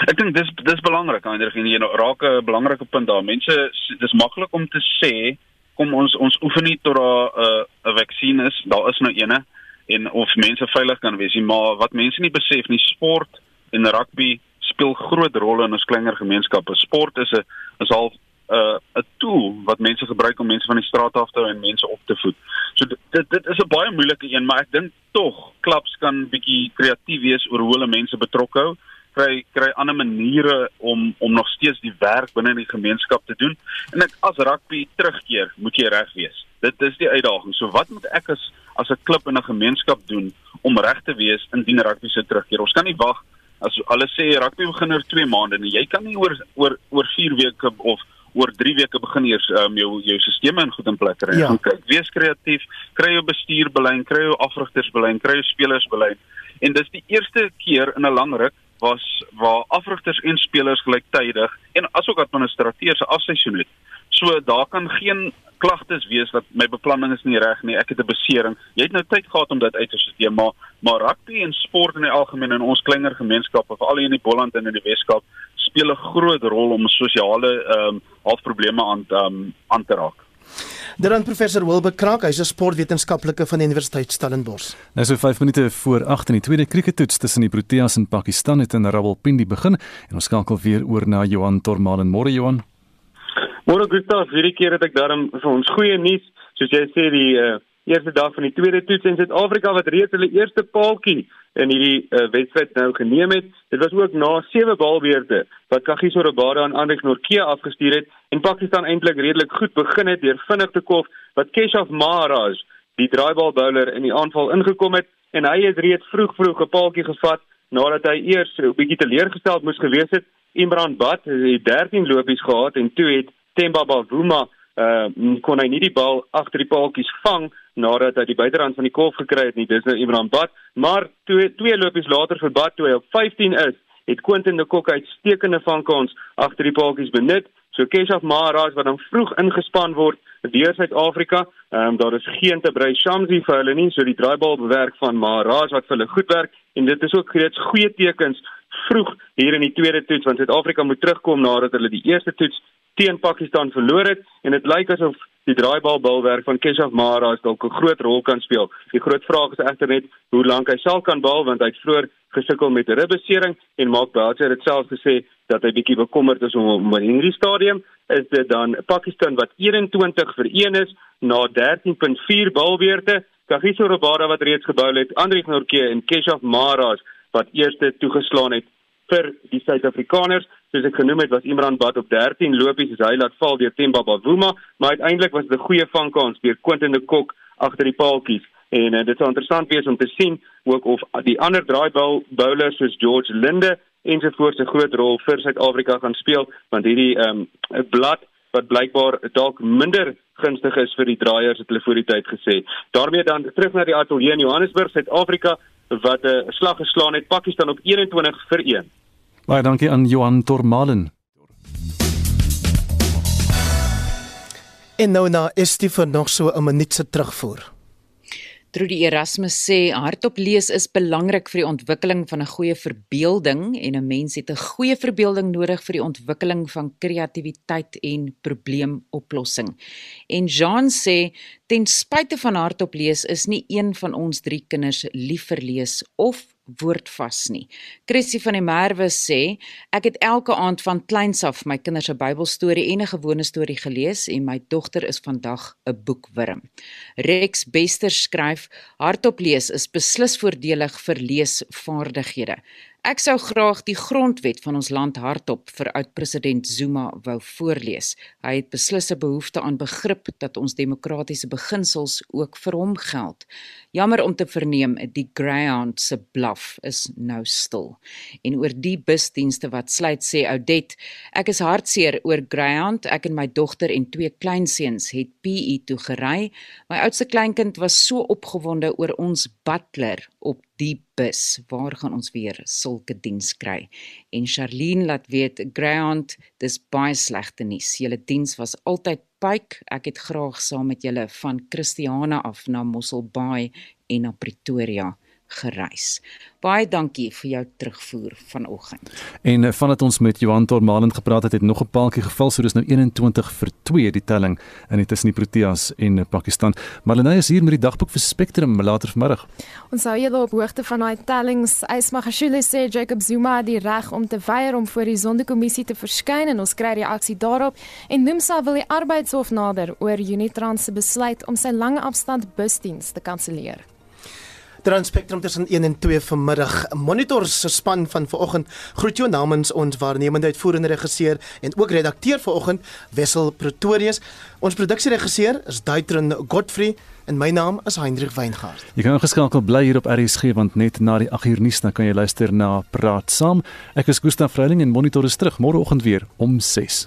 V: Ek dink dis dis belangrik aan hierdie jy nou raak 'n belangrike punt daar. Mense dis maklik om te sê kom ons ons oefen nie tot daar 'n uh, 'n vaksin is. Daar is nou eene en of mense veilig kan wees, maar wat mense nie besef nie, sport en rugby speel groot rolle in ons kleiner gemeenskappe. Sport is 'n is al 'n uh, 'n tool wat mense gebruik om mense van die straat af te hou en mense op te voed. So dit dit is 'n baie moeilike een, maar ek dink tog klubs kan bietjie kreatief wees oor hoe hulle mense betrokke hou kry kry ander maniere om om nog steeds die werk binne die gemeenskap te doen. En ek as rugby terugkeer, moet jy reg wees. Dit is die uitdaging. So wat moet ek as as 'n klub in 'n gemeenskap doen om reg te wees indien rugby se terugkeer? Ons kan nie wag as hulle sê rugby begin oor 2 maande en jy kan nie oor oor oor 4 weke of oor 3 weke begin eers um, jou jou stelsels in goed in plek kry. Ja. Kyk, wees kreatief, kry jou bestuurbelyn, kry jou afrigtersbelyn, kry jou spelersbelyn. En dis die eerste keer in 'n lang ruk was waar afrigters en spelers gelyktydig en asook administrateurs se afseisoen het. So daar kan geen klagtes wees dat my beplanning is nie reg nie, ek het 'n besering. Jy het nou tyd gehad om dit uit te sorteer, maar maar rugby en sport in die algemeen in ons kleiner gemeenskappe, veral hier in die Boland en in die Weskaap, speel 'n groot rol om sosiale ehm um, halfprobleme aan um, aan te raak.
A: Dan professor Wilbe Krak, hy's 'n sportwetenskaplike van die Universiteit Stellenbosch.
C: Nou so 5 minute voor 8 in die tweede krieketoets tussen die Proteas en Pakistan het in Rawalpindi begin en ons skakel weer oor na Johan Tormalen. Môre Johan.
B: Môre Gustav, hierdie keer het ek daarom vir ons goeie nuus, soos jy sê die uh, eerste dag van die tweede toets in Suid-Afrika wat reeds hulle eerste paaltjie in hierdie uh, wedstryd nou geneem het. Dit was ook na sewe balbeurte wat Kagiso Rabada aan Andriek Norke afgestuur het en Pakistan eintlik redelik goed begin het deur vinnig te kof wat Keshav Maharaj, die draaibal bowler in die aanval ingekom het en hy het reeds vroeg vroeg 'n paaltjie gevat nadat hy eers 'n bietjie teleurgesteld moes gewees het. Imran Bhatt het 13 lopies gehad en toe het Themba Bavuma uh kon hy nie die bal agter die paaltjies vang nadat hy die buiterand van die kolf gekry het nie. Dis nou Imran Bad, maar twee twee lopies later vir Bad toe hy op 15 is, het Quentin de Kock uitstekende vankans agter die paaltjies benut. So Keshav Maharaj wat dan vroeg ingespan word deur Suid-Afrika. Ehm um, daar is geen te brei Shamsi vir hulle nie, so die draaibal bewerk van Maharaj wat vir hulle goed werk en dit is ook reeds goeie tekens vroeg hier in die tweede toets want Suid-Afrika moet terugkom nadat hulle die eerste toets teen Pakistan verloor het en dit lyk asof die draaibalbilwerk van Keshav Maharaj dalk 'n groot rol kan speel. Die groot vraag is egter net hoe lank hy sal kan bal want hy het vroeër gesukkel met 'n ribbesering en Mark Boucher het self gesê dat hy bietjie bekommerd is om om hierdie stadium is dit dan Pakistan wat 21 vir 1 is na 13.4 balbeurte. Kagiso Rabada wat reeds gebou het, Andrius Norke en Keshav Maharaj wat eerste toegeslaan het vir die Suid-Afrikaners. Soos ek genoem het, was Imran Bad op 13 lopies as hy laat val deur Themba Bavuma, maar uiteindelik was dit 'n goeie vangkans deur Quentin de Kok agter die paaltjies. En uh, dit sou interessant wees om te sien ook of die ander draaibal bowlers soos George Linde ensovoorts 'n groot rol vir Suid-Afrika gaan speel, want hierdie ehm um, blad wat blykbaar dalk minder gunstig is vir die draaiers het hulle voor die tyd gesê. daarmee dan terug na die ateljee in Johannesburg, Suid-Afrika wat 'n uh, slag geslaan het Pakistan op 21 vir 1.
C: Baie dankie aan Johan Tormalen.
A: En nou na is dit vir nog so 'n minuut se terugvoer.
N: Trudy Erasmus sê hardop lees is belangrik vir die ontwikkeling van 'n goeie verbeelding en 'n mens het 'n goeie verbeelding nodig vir die ontwikkeling van kreatiwiteit en probleemoplossing. En Jean sê ten spyte van hardop lees is nie een van ons drie kinders lief vir lees of woordvas nie. Chrissy van die Merwe sê ek het elke aand van kleins af my kinders se Bybelstorie en 'n gewone storie gelees en my dogter is vandag 'n boekwurm. Rex Bester skryf hardop lees is beslis voordelig vir leesvaardighede. Ek sou graag die grondwet van ons land hardop vir oud-president Zuma wou voorlees. Hy het beslis 'n behoefte aan begrip dat ons demokratiese beginsels ook vir hom geld. Jammer om te verneem die Greyhound se blaf is nou stil. En oor die busdienste wat sluit sê Oudet, ek is hartseer oor Greyhound. Ek en my dogter en twee kleinseuns het PE toe gery. My oudste kleinkind was so opgewonde oor ons butler op die bus. Waar gaan ons weer sulke diens kry? En Charlene laat weet Greyhound, dis baie slegte nuus. Julle diens was altyd pyk. Ek het graag saam met julle van Christiana af na Mossel Bay en na Pretoria gereis. Baie dankie vir jou terugvoer vanoggend.
C: En eh, vandat ons met Johan Tormalen gepraat het, het nog 'n paaltjie geval, so dis nou 21 vir 2 die telling in die tussen die Proteas en eh, Pakistan. Marlene is hier met die dagboek vir Spectrum later vanmiddag.
D: Ons hou julle op hoogte van daai tellings. Ysmagashule sê Jacob Zuma het die reg om te weier om voor die sondekommissie te verskyn en ons kry reaksie daarop. En Nomsa wil die arbeidshof nader oor Unitrans se besluit om sy lange afstand busdiens te kanselleer.
A: Transpektrum tussen 1 en 2 vanmiddag. Monitors se span van vanoggend groet jou namens ons waarnemende uitvoerende regisseur en ook redakteur vanoggend Wessel Pretorius. Ons produksieregisseur is Duitron Godfrey en my naam is Hendrik Weingart.
C: Jy kan geskakel bly hier op RSG want net na die 8 uur nuus dan kan jy luister na Praat Saam. Ek is Gustaf Vreiling en Monitor is terug môreoggend weer om 6.